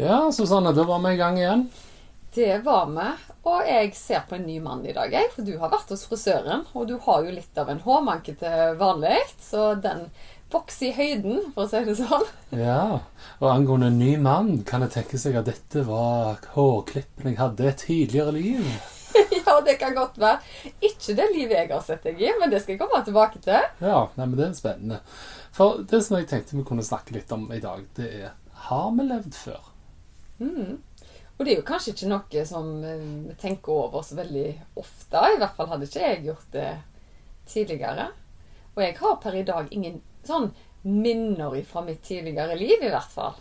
Ja, Susanne, da var vi i gang igjen. Det var vi, og jeg ser på en ny mann i dag, jeg. For du har vært hos frisøren, og du har jo litt av en hårmanke til vanlig. Så den vokser i høyden, for å si det sånn. Ja, og angående en ny mann, kan jeg tenke seg at dette var hårklippen jeg hadde et tidligere liv. ja, det kan godt være. Ikke det livet jeg har sett deg i, men det skal jeg komme tilbake til. Ja, nei, men det er spennende. For det som jeg tenkte vi kunne snakke litt om i dag, det er Har vi levd før? Mm. Og det er jo kanskje ikke noe som eh, vi tenker over så veldig ofte. I hvert fall hadde ikke jeg gjort det tidligere. Og jeg har per i dag ingen sånn minner fra mitt tidligere liv, i hvert fall.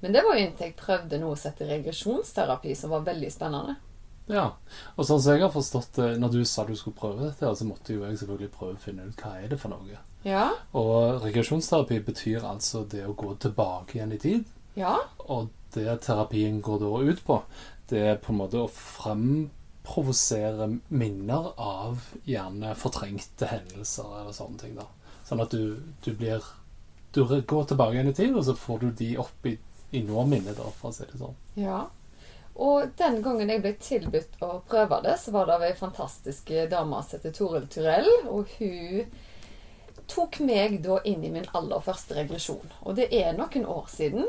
Men det var jo inntil jeg prøvde noe som heter regresjonsterapi, som var veldig spennende. Ja, og sånn som jeg har forstått det, når du sa du skulle prøve dette, så måtte jo jeg selvfølgelig prøve å finne ut hva er det for noe. Ja. Og regresjonsterapi betyr altså det å gå tilbake igjen i tid. Ja. Og det terapien går da ut på, det er på en måte å fremprovosere minner av gjerne fortrengte hendelser eller sånne ting. da. Sånn at du, du blir Du går tilbake igjen i tid, og så får du de opp i, i nåminnet, da, for å si det sånn. Ja. Og den gangen jeg ble tilbudt å prøve det, så var det av ei fantastisk dame som heter Toril Turell. Og hun tok meg da inn i min aller første regresjon. Og det er noen år siden.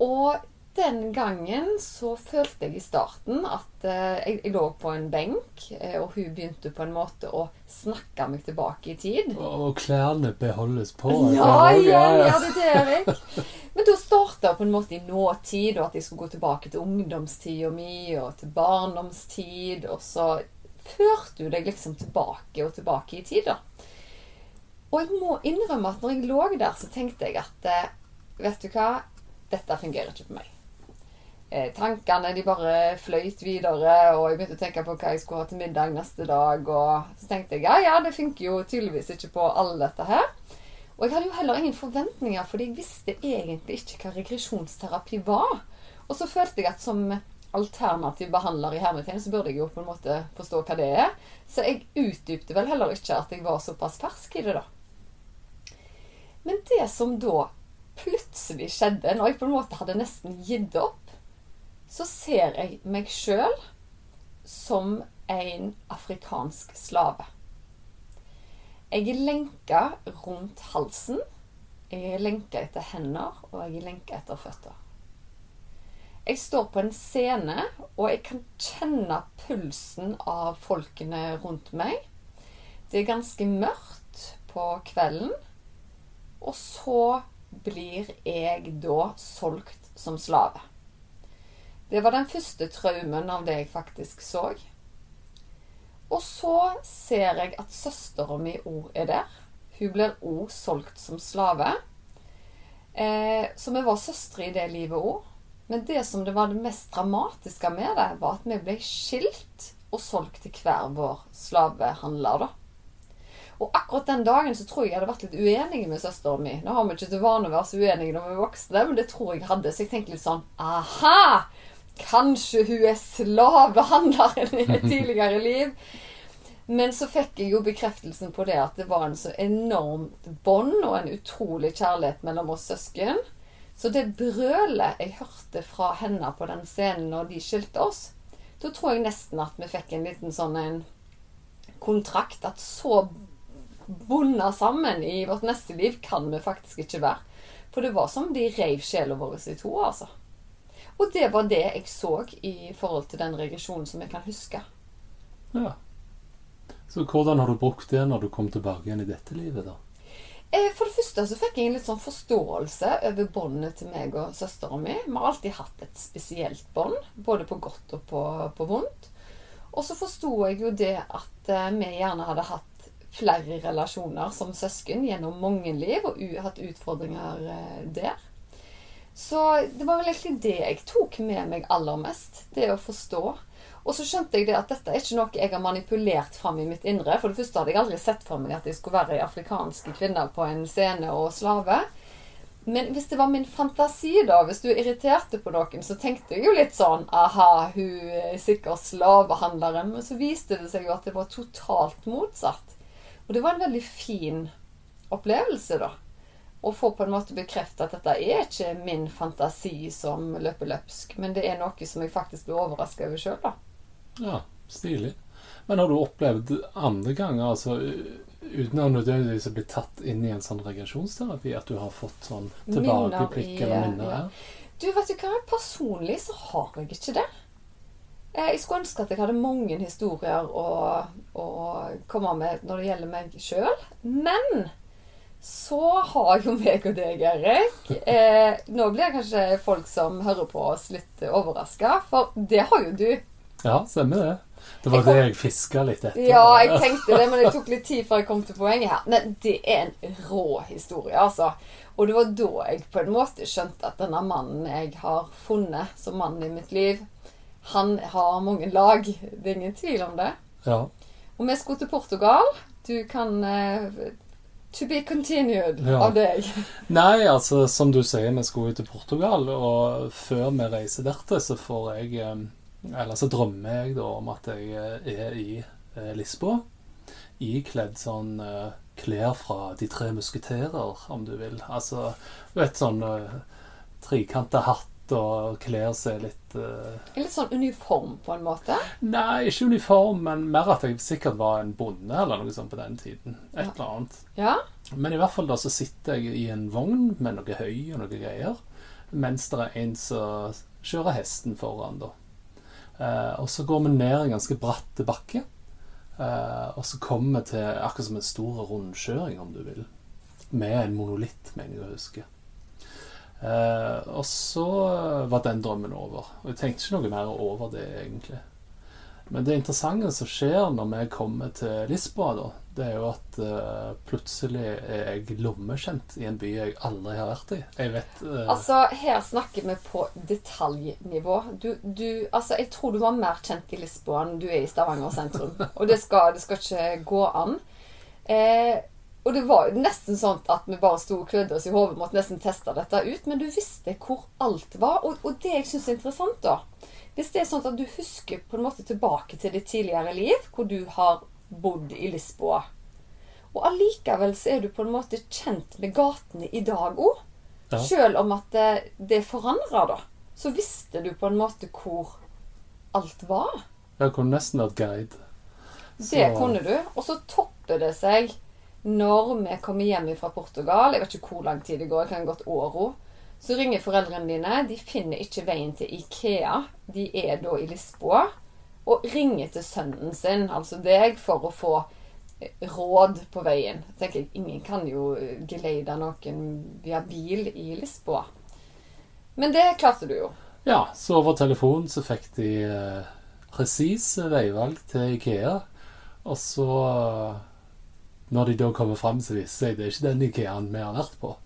Og den gangen så følte jeg i starten at eh, jeg, jeg, lå på en benk, eh, og hun begynte på en måte å snakke meg tilbake i tid. Og klærne beholdes på? Ja, ja, ja, det er det, Erik. Men da starta på en måte i nåtid, og at jeg skulle gå tilbake til ungdomstida mi og til barndomstid. Og så førte hun deg liksom tilbake og tilbake i tid, da. Og jeg må innrømme at når jeg lå der, så tenkte jeg at eh, Vet du hva? Dette fungerer ikke for meg. Eh, tankene de bare fløyt videre, og jeg begynte å tenke på hva jeg skulle ha til middag neste dag. Og så tenkte jeg ja, ja, det funker jo tydeligvis ikke på alle dette her. Og jeg hadde jo heller ingen forventninger, fordi jeg visste egentlig ikke hva regresjonsterapi var. Og så følte jeg at som alternativ behandler i hermetegn, så burde jeg jo på en måte forstå hva det er. Så jeg utdypte vel heller ikke at jeg var såpass fersk i det, da. Men det som da plutselig skjedde, når jeg på en måte hadde nesten gitt opp, så ser jeg meg sjøl som en afrikansk slave. Jeg er lenka rundt halsen. Jeg er lenka etter hender, og jeg er lenka etter føtter. Jeg står på en scene, og jeg kan kjenne pulsen av folkene rundt meg. Det er ganske mørkt på kvelden. Og så blir jeg da solgt som slave. Det var den første traumen av det jeg faktisk så. Og så ser jeg at søstera mi òg er der. Hun blir òg solgt som slave. Eh, så vi var søstre i det livet òg. Men det som det var det mest dramatiske med det, var at vi ble skilt og solgt til hver vår slavehandler, da. Og akkurat den dagen så tror jeg jeg hadde vært litt uenig med søsteren min. Nå har vi ikke til vane å være så uenige når vi er voksne, men det tror jeg hadde. Så jeg tenkte litt sånn Aha! Kanskje hun er slavehandleren i et tidligere liv. Men så fikk jeg jo bekreftelsen på det at det var en så enormt bånd og en utrolig kjærlighet mellom oss søsken. Så det brølet jeg hørte fra henne på den scenen når de skilte oss, da tror jeg nesten at vi fikk en liten sånn en kontrakt at så bundet sammen i vårt neste liv kan vi faktisk ikke være. For det var som de reiv sjela vår i to, altså. Og det var det jeg så i forhold til den regresjonen som jeg kan huske. Ja. Så hvordan har du brukt det når du kom tilbake igjen i dette livet, da? Eh, for det første så fikk jeg en litt sånn forståelse over båndet til meg og søstera mi. Vi har alltid hatt et spesielt bånd, både på godt og på, på vondt. Og så forsto jeg jo det at eh, vi gjerne hadde hatt flere relasjoner som søsken gjennom mange liv og hatt utfordringer eh, der. Så det var vel egentlig det jeg tok med meg aller mest. Det å forstå. Og så skjønte jeg det at dette er ikke noe jeg har manipulert fram i mitt indre. For det første hadde jeg aldri sett for meg at jeg skulle være ei afrikansk kvinne på en scene og slave. Men hvis det var min fantasi, da, hvis du irriterte på noen, så tenkte jeg jo litt sånn Aha, hun er sikkert slavehandleren. Men så viste det seg jo at det var totalt motsatt. Og det var en veldig fin opplevelse, da. Å få på en måte bekreftet at dette er ikke min fantasi som løper løpsk, men det er noe som jeg faktisk blir overraska over sjøl, da. Ja, stilig. Men har du opplevd andre ganger, altså uten å nødvendigvis bli tatt inn i en sånn regresjonsterapi, at du har fått sånn tilbakeblikk eller minner? Ja. Du, vet du hva, personlig så har jeg ikke det. Jeg skulle ønske at jeg hadde mange historier å, å komme med når det gjelder meg sjøl. Men så har jo meg og deg, Erik eh, Nå blir kanskje folk som hører på oss, litt overraska, for det har jo du. Ja, stemmer det. Det var kom... det jeg fiska litt etter. Ja, jeg tenkte det, men det tok litt tid før jeg kom til poenget her. Men det er en rå historie, altså. Og det var da jeg på en måte skjønte at denne mannen jeg har funnet som mannen i mitt liv, han har mange lag. Det er ingen tvil om det. Ja. Og vi skulle til Portugal. Du kan uh, To be continued ja. av deg. Nei, altså som du sier, vi skulle til Portugal, og før vi reiser dertil, så får jeg um, eller så drømmer jeg da om at jeg eh, er i eh, Lisboa. Ikledd sånn eh, klær fra De tre musketerer, om du vil. Altså, du vet sånn eh, trikanta hatt og klær seg litt uh... Litt sånn uniform, på en måte? Nei, ikke uniform, men mer at jeg sikkert var en bonde eller noe sånt på den tiden. Et ja. eller annet. Ja. Men i hvert fall da så sitter jeg i en vogn med noe høy og noe greier, mens det er en som kjører hesten foran, da. Uh, og så går vi ned en ganske bratt bakke. uh, og så kommer vi til akkurat som en stor rundkjøring, om du vil. Med en monolitt, mener jeg å huske. Eh, og så var den drømmen over. Og jeg tenkte ikke noe mer over det, egentlig. Men det interessante som skjer når vi kommer til Lisboa, da, det er jo at uh, plutselig er jeg lommekjent i en by jeg aldri har vært i. Jeg vet uh... Altså, her snakker vi på detaljnivå. Du, du, altså, jeg tror du var mer kjent i Lisboa enn du er i Stavanger sentrum. Og det skal, det skal ikke gå an. Eh, og det var jo nesten sånn at vi bare sto og klødde oss i hodet, måtte nesten teste dette ut. Men du visste hvor alt var. Og, og det jeg syns er interessant, da hvis det er sånn at du husker på en måte tilbake til ditt tidligere liv, hvor du har bodd i Lisboa, og allikevel så er du på en måte kjent med gatene i dag òg, ja. Selv om at det, det forandra, da, så visste du på en måte hvor alt var. Jeg kunne nesten vært guide. Så... Det kunne du. Og så topper det seg når vi kommer hjem fra Portugal. Jeg vet ikke hvor lang tid det går, det kan gått åra. Så ringer foreldrene dine. De finner ikke veien til Ikea. De er da i Lisboa. Og ringer til sønnen sin, altså deg, for å få eh, råd på veien. Jeg tenker Ingen kan jo geleide noen via bil i Lisboa. Men det klarte du jo. Ja, så over telefonen så fikk de eh, presise veivalg til Ikea. Og så, når de da kommer fram, så viser seg det er ikke den Ikeaen vi har vært på.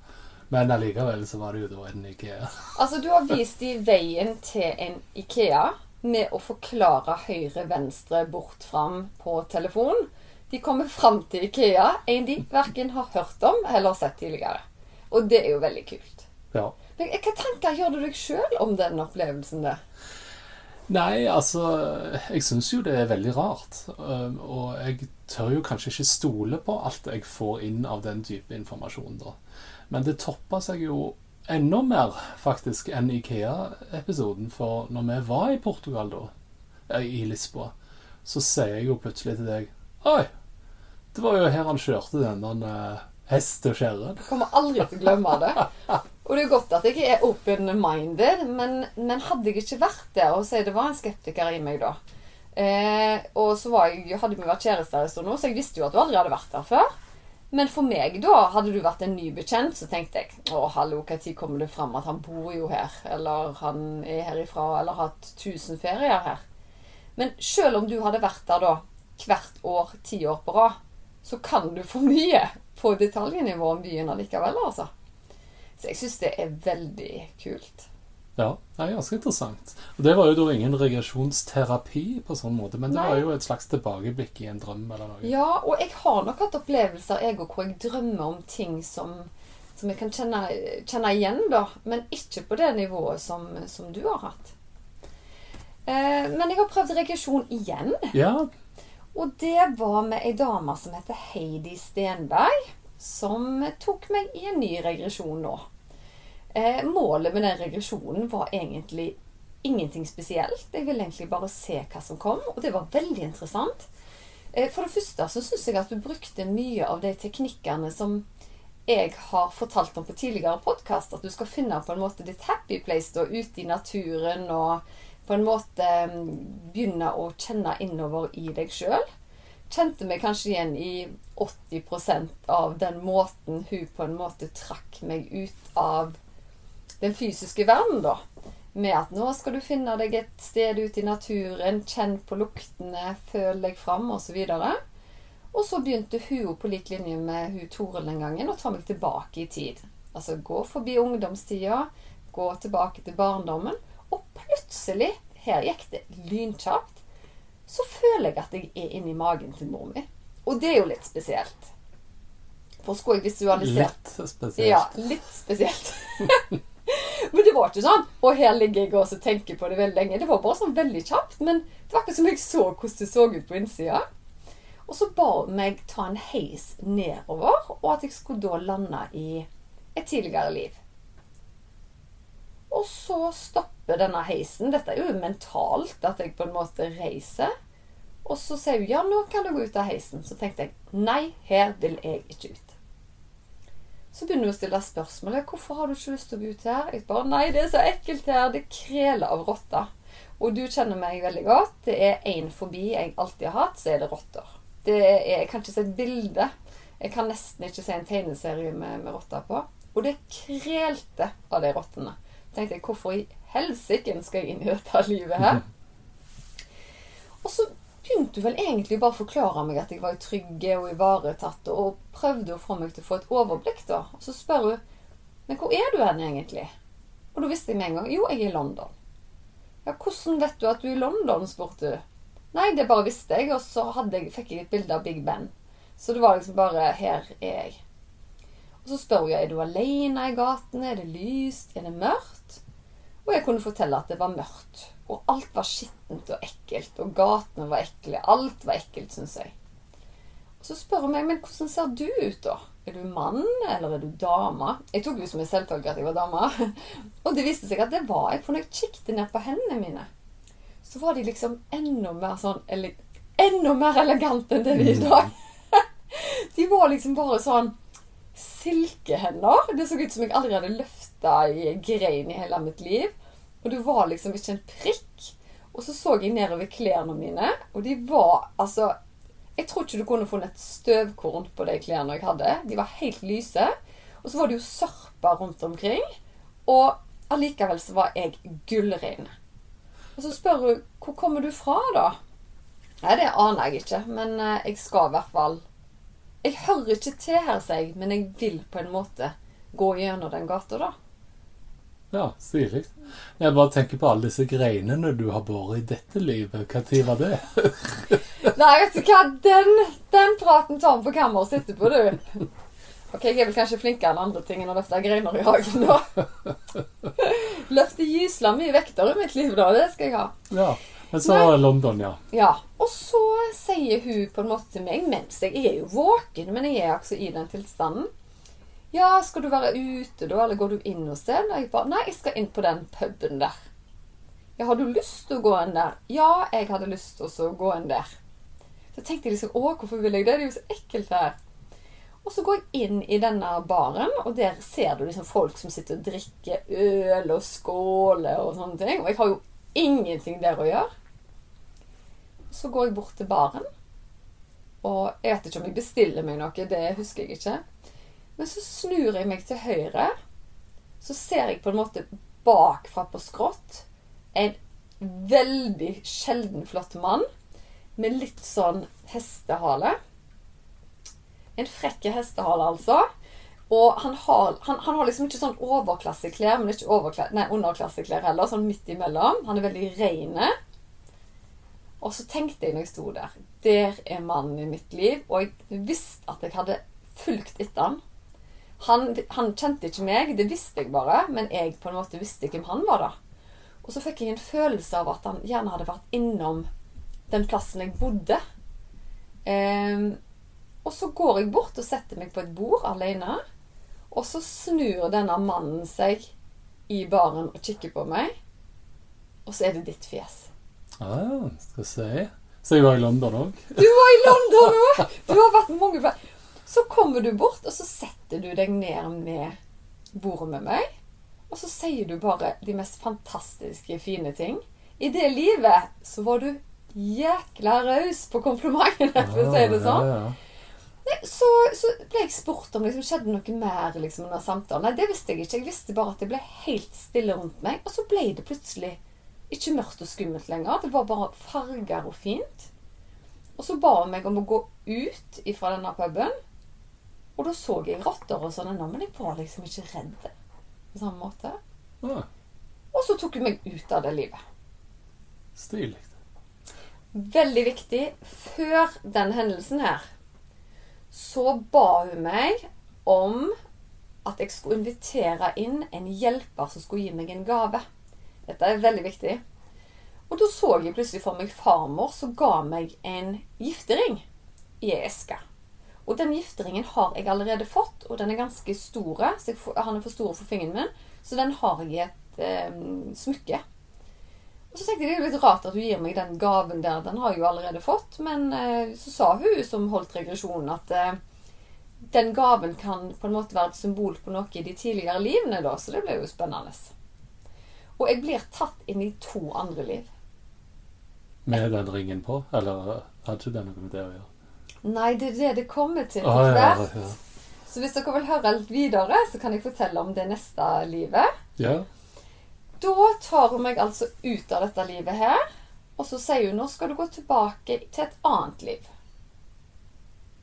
Men allikevel så var det jo da en Ikea. Altså, du har vist dem veien til en Ikea med å forklare høyre-venstre bort fram på telefon. De kommer fram til Ikea, en de verken har hørt om eller sett tidligere. Og det er jo veldig kult. Ja. Men hva tanker gjør du deg sjøl om den opplevelsen der? Nei, altså Jeg syns jo det er veldig rart. Og jeg tør jo kanskje ikke stole på alt jeg får inn av den type informasjon, da. Men det toppa seg jo enda mer faktisk enn Ikea-episoden. For når vi var i Portugal da, eh, i Lisboa, så sier jeg jo plutselig til deg Oi! Det var jo her han kjørte den der uh, hest og kjerre. Kommer aldri til å glemme det. Og det er godt at jeg er open-minded, men, men, hadde jeg ikke vært der og si det var en skeptiker i meg da eh, Og så jeg, hadde vi vært kjærester en stund nå, så jeg visste jo at du aldri hadde vært der før. Men for meg, da, hadde du vært en ny bekjent, så tenkte jeg å, hallo, når kommer det fram at han bor jo her? Eller han er herifra, eller har hatt tusen ferier her? Men selv om du hadde vært der da hvert år, ti år på rad, så kan du for mye på detaljnivå om byen allikevel, altså. Så jeg syns det er veldig kult. Ja, det er ganske interessant. Og Det var jo da ingen regresjonsterapi på sånn måte, men det Nei. var jo et slags tilbakeblikk i en drøm eller noe. Ja, og jeg har nok hatt opplevelser jeg òg hvor jeg drømmer om ting som, som jeg kan kjenne, kjenne igjen, da. Men ikke på det nivået som, som du har hatt. Eh, men jeg har prøvd regresjon igjen. Ja, Og det var med ei dame som heter Heidi Stenberg, som tok meg i en ny regresjon nå. Eh, målet med den regresjonen var egentlig ingenting spesielt. Jeg ville egentlig bare se hva som kom, og det var veldig interessant. Eh, for det første så syns jeg at du brukte mye av de teknikkene som jeg har fortalt om på tidligere podkast, at du skal finne på en måte ditt happy place da, ute i naturen og på en måte mm, begynne å kjenne innover i deg sjøl. Kjente meg kanskje igjen i 80% av den måten hun på en måte trakk meg ut av den fysiske verden, da. Med at nå skal du finne deg et sted ute i naturen, kjenn på luktene, føl deg fram, osv. Og så begynte hun på lik linje med hun Toril den gangen å ta meg tilbake i tid. Altså gå forbi ungdomstida, gå tilbake til barndommen. Og plutselig, her gikk det lynkjapt, så føler jeg at jeg er inni magen til mor mi. Og det er jo litt spesielt. For skulle jeg visualisert litt spesielt. Ja, litt spesielt. men det var ikke sånn Og her ligger jeg og tenker på det veldig lenge. Det var bare sånn veldig kjapt. Men det var ikke som jeg så hvordan det så ut på innsida. Og så ba hun meg ta en heis nedover, og at jeg skulle da lande i et tidligere liv. Og så stopper denne heisen. Dette er jo mentalt, at jeg på en måte reiser. Og så sier hun ja, nå kan du gå ut av heisen. Så tenkte jeg nei, her vil jeg ikke ut. Så begynner hun å stille spørsmålet hvorfor har du ikke lyst til å gå ut her. Jeg bare nei, det er så ekkelt her. Det kreler av rotter. Og du kjenner meg veldig godt. Det er én forbi jeg alltid har hatt, så er det rotter. Det er, jeg kan ikke se et bilde. Jeg kan nesten ikke se en tegneserie med, med rotter på. Og det krelte av de rottene. tenkte jeg, hvorfor i helsike skal jeg inn i dette livet her? Og så begynte vel egentlig bare å forklare meg at jeg var trygge og ivaretatt, og prøvde å få meg til å få et overblikk, da. Og så spør hun Men hvor er du hen egentlig? Og da visste jeg med en gang Jo, jeg er i London. Ja, hvordan vet du at du er i London? spurte hun. Nei, det bare visste jeg, og så jeg, fikk jeg et bilde av Big Ben. Så det var liksom bare Her er jeg. Og så spør hun er du alene i gatene. Er det lyst? Er det mørkt? Og jeg kunne fortelle at det var mørkt. Og alt var skittent og ekkelt. Og gatene var ekle. Alt var ekkelt, syns jeg. Og så spør hun meg men hvordan ser du ut, da? Er du mann, eller er du dame? Jeg tok jo som en selvfølge at jeg var dame. Og det viste seg at det var jeg, for når jeg kikket ned på hendene mine, så var de liksom enda mer sånn ele Enda mer elegante enn det de er i dag. De var liksom bare sånn silkehender. Det så ut som jeg aldri hadde løfta i grein i hele mitt liv. Og det var liksom ikke en prikk. Og så så jeg nedover klærne mine, og de var altså Jeg tror ikke du kunne funnet et støvkorn på de klærne jeg hadde. De var helt lyse. Og så var det jo sørpa rundt omkring. Og allikevel så var jeg gullrein. Og så spør hun hvor kommer du fra, da? Nei, det aner jeg ikke, men eh, jeg skal i hvert fall Jeg hører ikke til her, sier jeg, men jeg vil på en måte gå gjennom den gata, da. Ja, stilig. Jeg bare tenker på alle disse greinene du har båret i dette livet. Når var det? Nei, vet du hva? Den, den praten tar vi på kammerset etterpå, du. Ok, jeg er vel kanskje flinkere enn andre ting enn å løfte greiner i hagen, da. Løfte gysla mye vekter i mitt liv, da. Det skal jeg ha. Ja. Men så Nei. London, ja. Ja, Og så sier hun på en måte til meg, mens jeg er jo våken, men jeg er altså i den tilstanden Ja, skal du være ute da, eller går du inn hos dem? Og jeg bare Nei, jeg skal inn på den puben der. Ja, har du lyst til å gå inn der? Ja, jeg hadde lyst til å gå inn der. Så tenkte jeg liksom Å, hvorfor vil jeg det? Det er jo så ekkelt her. Og så går jeg inn i denne baren, og der ser du liksom folk som sitter og drikker øl og skåler og sånne ting. Og jeg har jo ingenting der å gjøre. Så går jeg bort til baren, og jeg vet ikke om jeg bestiller meg noe, det husker jeg ikke. Men så snur jeg meg til høyre, så ser jeg på en måte bakfra på skrått en veldig sjelden flott mann med litt sånn hestehale. En frekke hestehale, altså. Og han har, han, han har liksom ikke sånn overklasseklær, men ikke overklasse, nei, underklasseklær heller. Sånn midt imellom. Han er veldig reine. Og så tenkte jeg når jeg sto der Der er mannen i mitt liv. Og jeg visste at jeg hadde fulgt etter han. Han, han kjente ikke meg, det visste jeg bare. Men jeg på en måte visste hvem han var, da. Og så fikk jeg en følelse av at han gjerne hadde vært innom den plassen jeg bodde. Ehm, og så går jeg bort og setter meg på et bord alene. Og så snur denne mannen seg i baren og kikker på meg. Og så er det ditt fjes. Ah, skal vi se. Så jeg var i London òg. Du var i London òg! Du har vært mange plasser. Så kommer du bort, og så setter du deg ned med bordet med meg. Og så sier du bare de mest fantastiske, fine ting. I det livet så var du jækla raus på komplimentene, for å si det sånn. Ja, ja. Nei, så, så ble jeg spurt om det liksom, skjedde noe mer liksom, under samtalen. Nei, det visste jeg ikke. Jeg visste bare at det ble helt stille rundt meg. Og så ble det plutselig ikke mørkt og skummelt lenger. Det var bare farger og fint. Og så ba hun meg om å gå ut ifra denne puben. Og da så jeg rotter og sånn ennå, men jeg var liksom ikke redd på samme måte. Ja. Og så tok hun meg ut av det livet. Stilig. Veldig viktig. Før den hendelsen her så ba hun meg om at jeg skulle invitere inn en hjelper som skulle gi meg en gave. Dette er veldig viktig. Og da så jeg plutselig for meg farmor som ga meg en giftering i ei eske. Og den gifteringen har jeg allerede fått, og den er ganske stor. Får, han er for stor for fingeren min, så den har jeg i et eh, smykke. Og så tenkte jeg det er jo litt rart at hun gir meg den gaven der. Den har jeg jo allerede fått. Men eh, så sa hun som holdt regresjonen, at eh, den gaven kan på en måte være et symbol på noe i de tidligere livene, da. Så det ble jo spennende. Og jeg blir tatt inn i to andre liv. Med den ringen på? Eller hadde ikke det noe med det å gjøre? Nei, det er det det kommer til Ah, ja, ja. Så hvis dere vil høre litt videre, så kan jeg fortelle om det neste livet. ja. Da tar hun meg altså ut av dette livet her, og så sier hun nå skal du gå tilbake til et annet liv.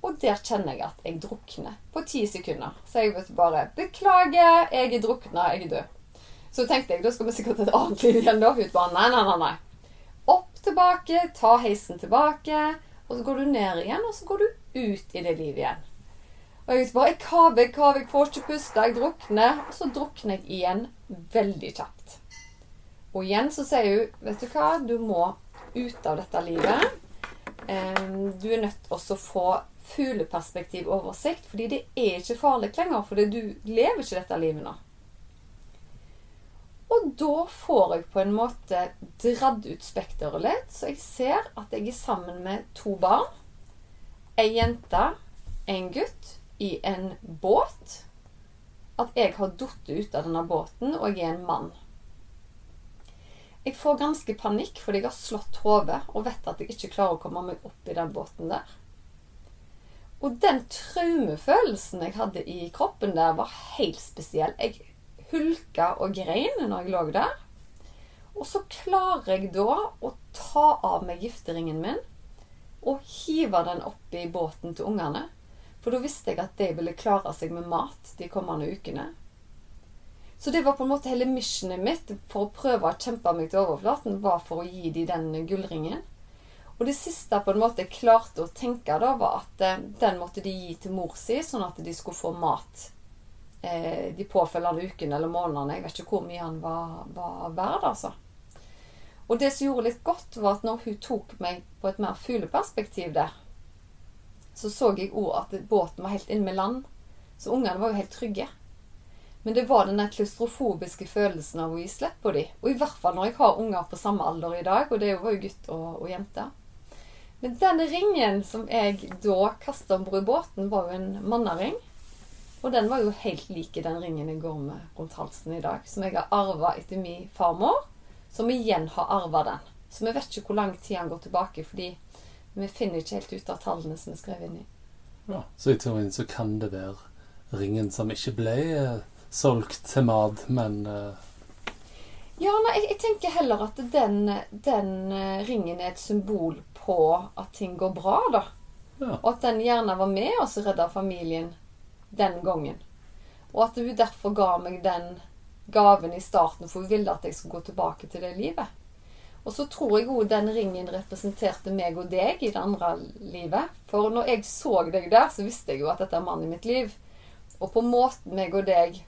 Og der kjenner jeg at jeg drukner på ti sekunder. Så jeg vet bare 'Beklager, jeg er drukna, jeg er død'. Så tenkte jeg da skal vi sikkert til et annet liv igjen. da. Hun bare nei, nei, nei, nei. Opp tilbake, ta heisen tilbake, og så går du ned igjen, og så går du ut i det livet igjen. Og jeg bare, jeg kaver, jeg kaver, jeg får ikke puste, jeg drukner. Og så drukner jeg igjen veldig kjapt. Og igjen så sier hun, vet du hva, du må ut av dette livet. Du er nødt til å få fugleperspektiv oversikt, fordi det er ikke farlig lenger, For du lever ikke dette livet nå. Og da får jeg på en måte dratt ut spekteret litt, så jeg ser at jeg er sammen med to barn. Ei jente, en gutt, i en båt. At jeg har falt ut av denne båten, og jeg er en mann. Jeg får ganske panikk fordi jeg har slått hodet og vet at jeg ikke klarer å komme meg opp i den båten der. Og den traumefølelsen jeg hadde i kroppen der, var helt spesiell. Jeg hulka og grein når jeg lå der. Og så klarer jeg da å ta av meg gifteringen min og hive den opp i båten til ungene. For da visste jeg at de ville klare seg med mat de kommende ukene. Så det var på en måte hele missionet mitt for å prøve å kjempe meg til overflaten, var for å gi dem den gullringen. Og det siste på en måte jeg klarte å tenke da, var at eh, den måtte de gi til mor si, sånn at de skulle få mat eh, de påfølgende ukene eller månedene. Jeg vet ikke hvor mye han var, var verd, altså. Og det som gjorde litt godt, var at når hun tok meg på et mer fugleperspektiv der, så så jeg òg at båten var helt inne med land. Så ungene var jo helt trygge. Men det var den klaustrofobiske følelsen av å gi slipp på dem. Og i hvert fall når jeg har unger på samme alder i dag, og det var jo gutt og, og jente. Men den ringen som jeg da kasta om bord i båten, var jo en mannering. Og den var jo helt like den ringen jeg går med rundt halsen i dag. Som jeg har arva etter min farmor, som igjen har arva den. Så vi vet ikke hvor lang tid han går tilbake, fordi vi finner ikke helt ut av tallene som er skrevet inn i. Ja. Så i teorien så kan det være ringen som ikke ble eh, solgt til mat, men uh... Ja, nei, jeg, jeg tenker heller at den, den uh, ringen er et symbol på at ting går bra, da. Ja. Og at den gjerne var med oss og redda familien den gangen. Og at hun derfor ga meg den gaven i starten, for hun ville at jeg skulle gå tilbake til det livet. Og så tror jeg òg den ringen representerte meg og deg i det andre livet. For når jeg så deg der, så visste jeg jo at dette er mannen i mitt liv. Og på måten meg og deg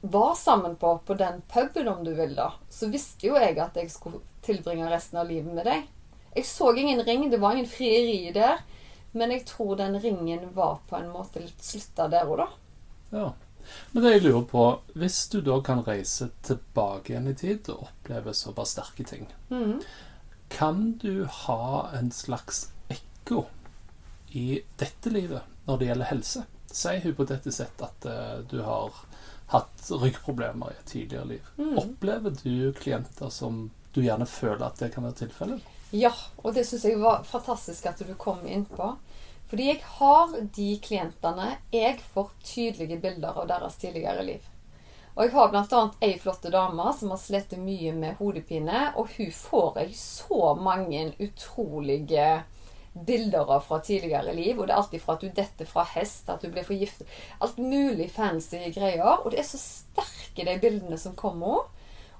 var sammen på, på den puben, om du vil, da, så visste jo jeg at jeg skulle tilbringe resten av livet med deg. Jeg så ingen ring, det var ingen frieri der. Men jeg tror den ringen var på en måte litt slutta der og da. Ja. Men det jeg lurer på, hvis du da kan reise tilbake igjen i tid og oppleve såpass sterke ting, mm. kan du ha en slags ekko i dette livet når det gjelder helse? Si hypotetisk sett at eh, du har hatt ryggproblemer i et tidligere liv. Mm. Opplever du klienter som du gjerne føler at det kan være tilfellet? Ja, og det syns jeg var fantastisk at du kom inn på. Fordi jeg har de klientene Jeg får tydelige bilder av deres tidligere liv. Og jeg har bl.a. ei flotte dame som har slitt mye med hodepine, og hun får jeg så mange utrolige bilder av fra tidligere liv. Og det er alltid fra at hun detter fra hest, at hun blir forgiftet Alt mulig fancy greier. Og det er så sterke, de bildene som kommer.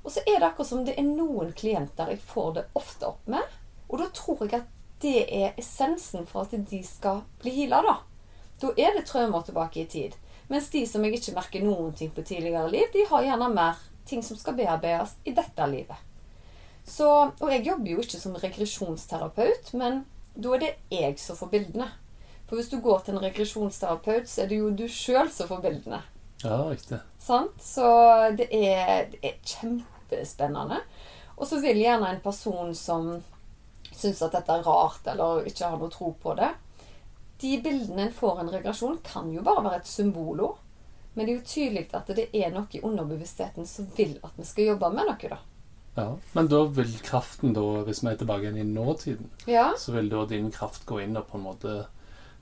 Og så er det akkurat som det er noen klienter jeg får det ofte opp med. Og da tror jeg at det er essensen for at de skal bli heala, da. Da er det traumer tilbake i tid. Mens de som jeg ikke merker noen ting på tidligere liv, de har gjerne mer ting som skal bearbeides i dette livet. Så, og jeg jobber jo ikke som regresjonsterapeut, men da er det jeg som får bildene. For hvis du går til en regresjonsterapeut, så er det jo du sjøl som får bildene. Ja, riktig. Sant? Så det er, det er kjempespennende. Og så vil gjerne en person som syns at dette er rart, eller ikke har noe tro på det De bildene en får en regresjon, kan jo bare være et symbolo. Men det er jo tydelig at det er noe i underbevisstheten som vil at vi skal jobbe med noe, da. Ja. Men da vil kraften, da, hvis vi er tilbake igjen i nåtiden, Ja, så vil da din kraft gå inn og på en måte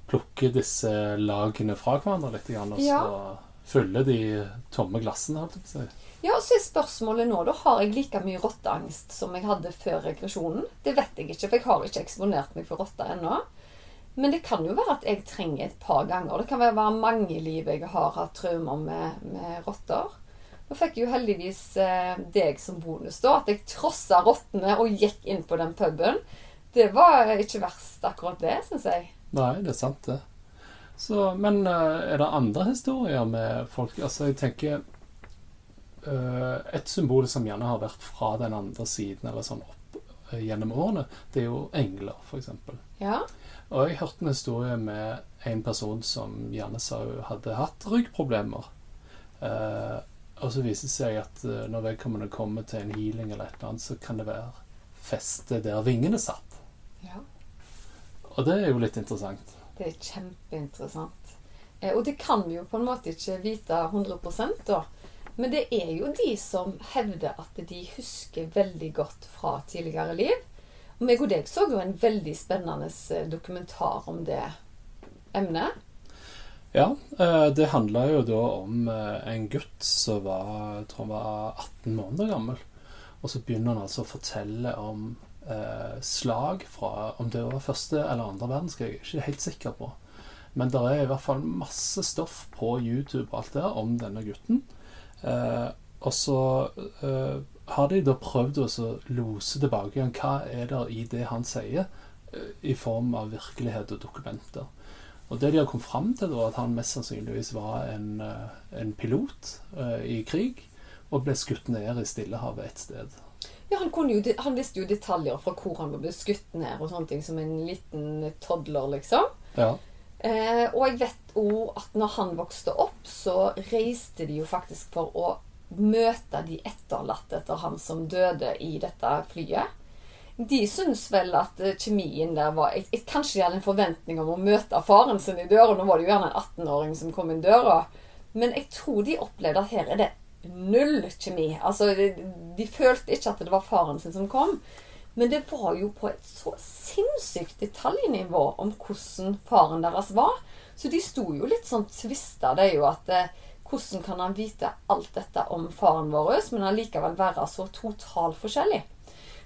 plukke disse lagene fra hverandre litt, grann, og så Ja. Fylle de tomme glassene, holdt jeg på å si. Ja, og så er spørsmålet nå, da har jeg like mye rotteangst som jeg hadde før regresjonen? Det vet jeg ikke, for jeg har ikke eksponert meg for rotter ennå. Men det kan jo være at jeg trenger et par ganger. Det kan være mange liv jeg har hatt traumer med, med rotter. Nå fikk jeg jo heldigvis eh, deg som bonus, da. At jeg trossa rottene og gikk inn på den puben. Det var ikke verst, akkurat det, syns jeg. Nei, det er sant, det. Så, men eh, er det andre historier med folk Altså, jeg tenker eh, Et symbol som gjerne har vært fra den andre siden, eller sånn opp eh, gjennom årene, det er jo engler, f.eks. Ja. Og jeg hørte en historie med en person som gjerne sa hun hadde hatt ryggproblemer. Eh, og så viser det seg at når vedkommende kommer til en healing eller et eller annet, så kan det være feste der vingene satt. ja. Og det er jo litt interessant. Det er kjempeinteressant. Eh, og det kan vi jo på en måte ikke vite 100 da. Men det er jo de som hevder at de husker veldig godt fra tidligere liv. Og meg og deg så jo en veldig spennende eh, dokumentar om det emnet. Ja, eh, det handla jo da om en gutt som var, jeg tror han var 18 måneder gammel. Og så begynner han altså å fortelle om slag fra om det var første eller andre verdenskrig. Jeg er ikke helt sikker på. Men det er i hvert fall masse stoff på YouTube og alt det om denne gutten. Eh, og så eh, har de da prøvd å lose tilbake igjen hva er det i det han sier, eh, i form av virkelighet og dokumenter. Og det de har kommet fram til, da, at han mest sannsynligvis var en, eh, en pilot eh, i krig og ble skutt ned i Stillehavet et sted. Ja, han, jo, han visste jo detaljer fra hvor han ble skutt ned og sånne ting, som en liten toddler, liksom. Ja. Eh, og jeg vet òg at når han vokste opp, så reiste de jo faktisk for å møte de etterlatte etter han som døde i dette flyet. De syns vel at eh, kjemien der var jeg, jeg, Kanskje de hadde en forventning om å møte faren sin i døra. Nå var det jo gjerne en 18-åring som kom inn døra. Men jeg tror de opplevde at her er det null kjemi. Altså, de, følte ikke at det var faren sin som kom. Men det var jo på et så sinnssykt detaljnivå om hvordan faren deres var. Så de sto jo litt sånn tvista. Det er jo at eh, hvordan kan han vite alt dette om faren vår, men allikevel være så totalt forskjellig?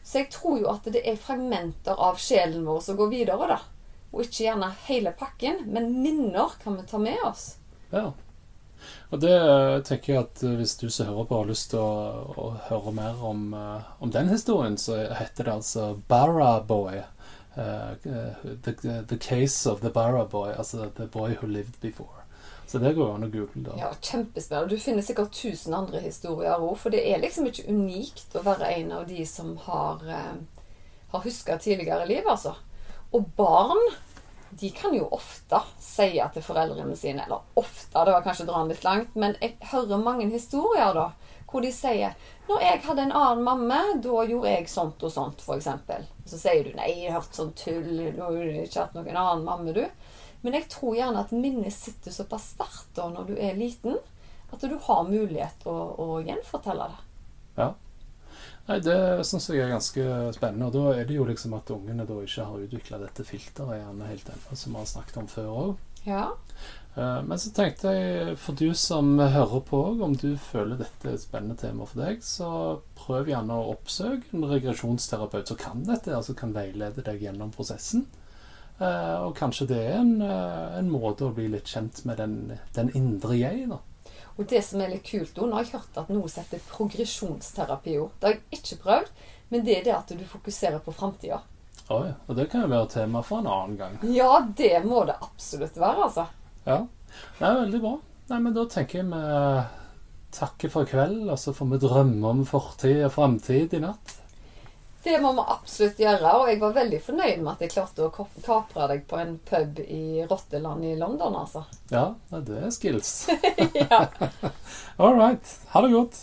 Så jeg tror jo at det er fragmenter av sjelen vår som går videre, da. Og ikke gjerne hele pakken, men minner kan vi ta med oss. ja. Og det eh, tenker jeg at eh, hvis du som hører på har lyst til å, å høre mer om, eh, om den historien, så heter det altså Barra Boy. Uh, the, the, Case of the Barra Boy. Altså The Boy Who Lived Before. Så det går an å google. da. Ja, Kjempespennende. Du finner sikkert tusen andre historier òg, for det er liksom ikke unikt å være en av de som har, uh, har huska tidligere liv, altså. Og barn de kan jo ofte si til foreldrene sine Eller ofte, det var kanskje å dra den litt langt, men jeg hører mange historier da hvor de sier 'Når jeg hadde en annen mamma, da gjorde jeg sånt og sånt', f.eks. Så sier du 'Nei, jeg har hørt sånn tull. Du har ikke hatt noen annen mamma, du'. Men jeg tror gjerne at minnet sitter såpass sterkt da når du er liten, at du har mulighet å, å gjenfortelle det. Ja. Nei, Det syns jeg er ganske spennende. Og da er det jo liksom at ungene da ikke har utvikla dette filteret gjerne helt ennå, som vi har snakket om før òg. Ja. Eh, men så tenkte jeg, for du som hører på òg, om du føler dette er et spennende tema for deg, så prøv gjerne å oppsøke en regresjonsterapeut som kan dette, altså kan veilede deg gjennom prosessen. Eh, og kanskje det er en, eh, en måte å bli litt kjent med den, den indre jeg, da. Og det som er litt kult nå, har jeg hørt at noe som heter progresjonsterapi òg. Det har jeg ikke prøvd, men det er det at du fokuserer på framtida. Oi, og det kan jo være tema for en annen gang. Ja, det må det absolutt være, altså. Ja. Det er veldig bra. Nei, men da tenker jeg vi takker for i kveld, og så får vi drømme om fortid og framtid i natt. Det må vi absolutt gjøre. Og jeg var veldig fornøyd med at jeg klarte å kapre deg på en pub i Rotteland i London, altså. Ja, det er skills. ja. All right. Ha det godt.